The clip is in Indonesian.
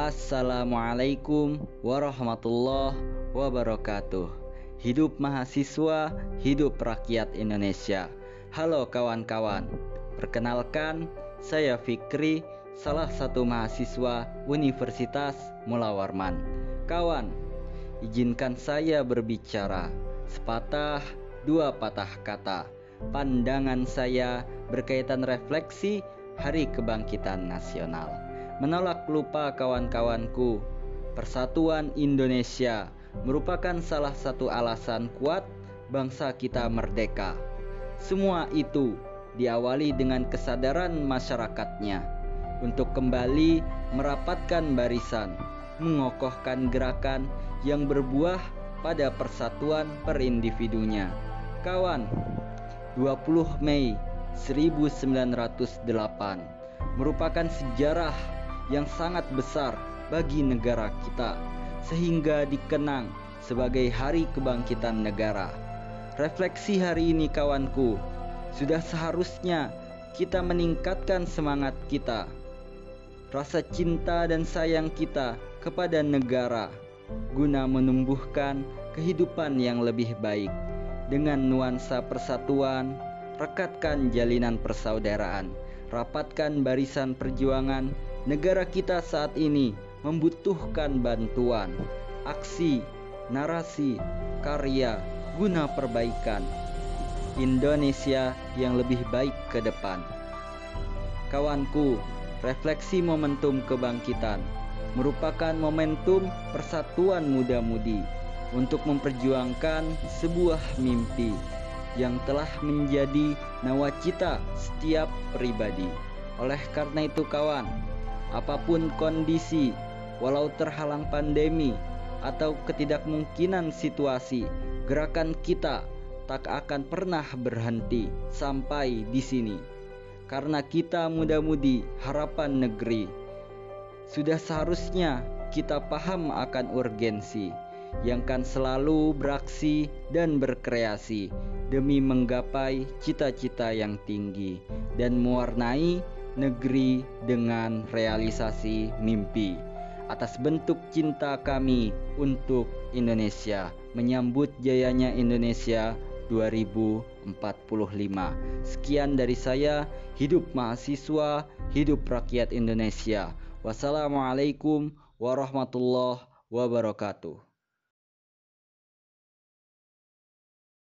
Assalamualaikum warahmatullahi wabarakatuh. Hidup mahasiswa, hidup rakyat Indonesia. Halo kawan-kawan. Perkenalkan, saya Fikri, salah satu mahasiswa Universitas Mula Warman. Kawan, izinkan saya berbicara sepatah dua patah kata. Pandangan saya berkaitan refleksi Hari Kebangkitan Nasional menolak lupa kawan-kawanku. Persatuan Indonesia merupakan salah satu alasan kuat bangsa kita merdeka. Semua itu diawali dengan kesadaran masyarakatnya untuk kembali merapatkan barisan, mengokohkan gerakan yang berbuah pada persatuan per individunya. Kawan, 20 Mei 1908 merupakan sejarah yang sangat besar bagi negara kita sehingga dikenang sebagai hari kebangkitan negara. Refleksi hari ini kawanku, sudah seharusnya kita meningkatkan semangat kita, rasa cinta dan sayang kita kepada negara guna menumbuhkan kehidupan yang lebih baik dengan nuansa persatuan, rekatkan jalinan persaudaraan, rapatkan barisan perjuangan Negara kita saat ini membutuhkan bantuan, aksi, narasi, karya guna perbaikan Indonesia yang lebih baik ke depan. Kawanku, refleksi momentum kebangkitan merupakan momentum persatuan muda-mudi untuk memperjuangkan sebuah mimpi yang telah menjadi nawacita setiap pribadi. Oleh karena itu kawan, apa pun kondisi, walau terhalang pandemi atau ketidakmungkinan situasi, gerakan kita tak akan pernah berhenti sampai di sini. Karena kita muda-mudi harapan negeri, sudah seharusnya kita paham akan urgensi yang kan selalu beraksi dan berkreasi demi menggapai cita-cita yang tinggi dan mewarnai negeri dengan realisasi mimpi. Atas bentuk cinta kami untuk Indonesia, menyambut jayanya Indonesia 2045. Sekian dari saya, hidup mahasiswa, hidup rakyat Indonesia. Wassalamualaikum warahmatullahi wabarakatuh.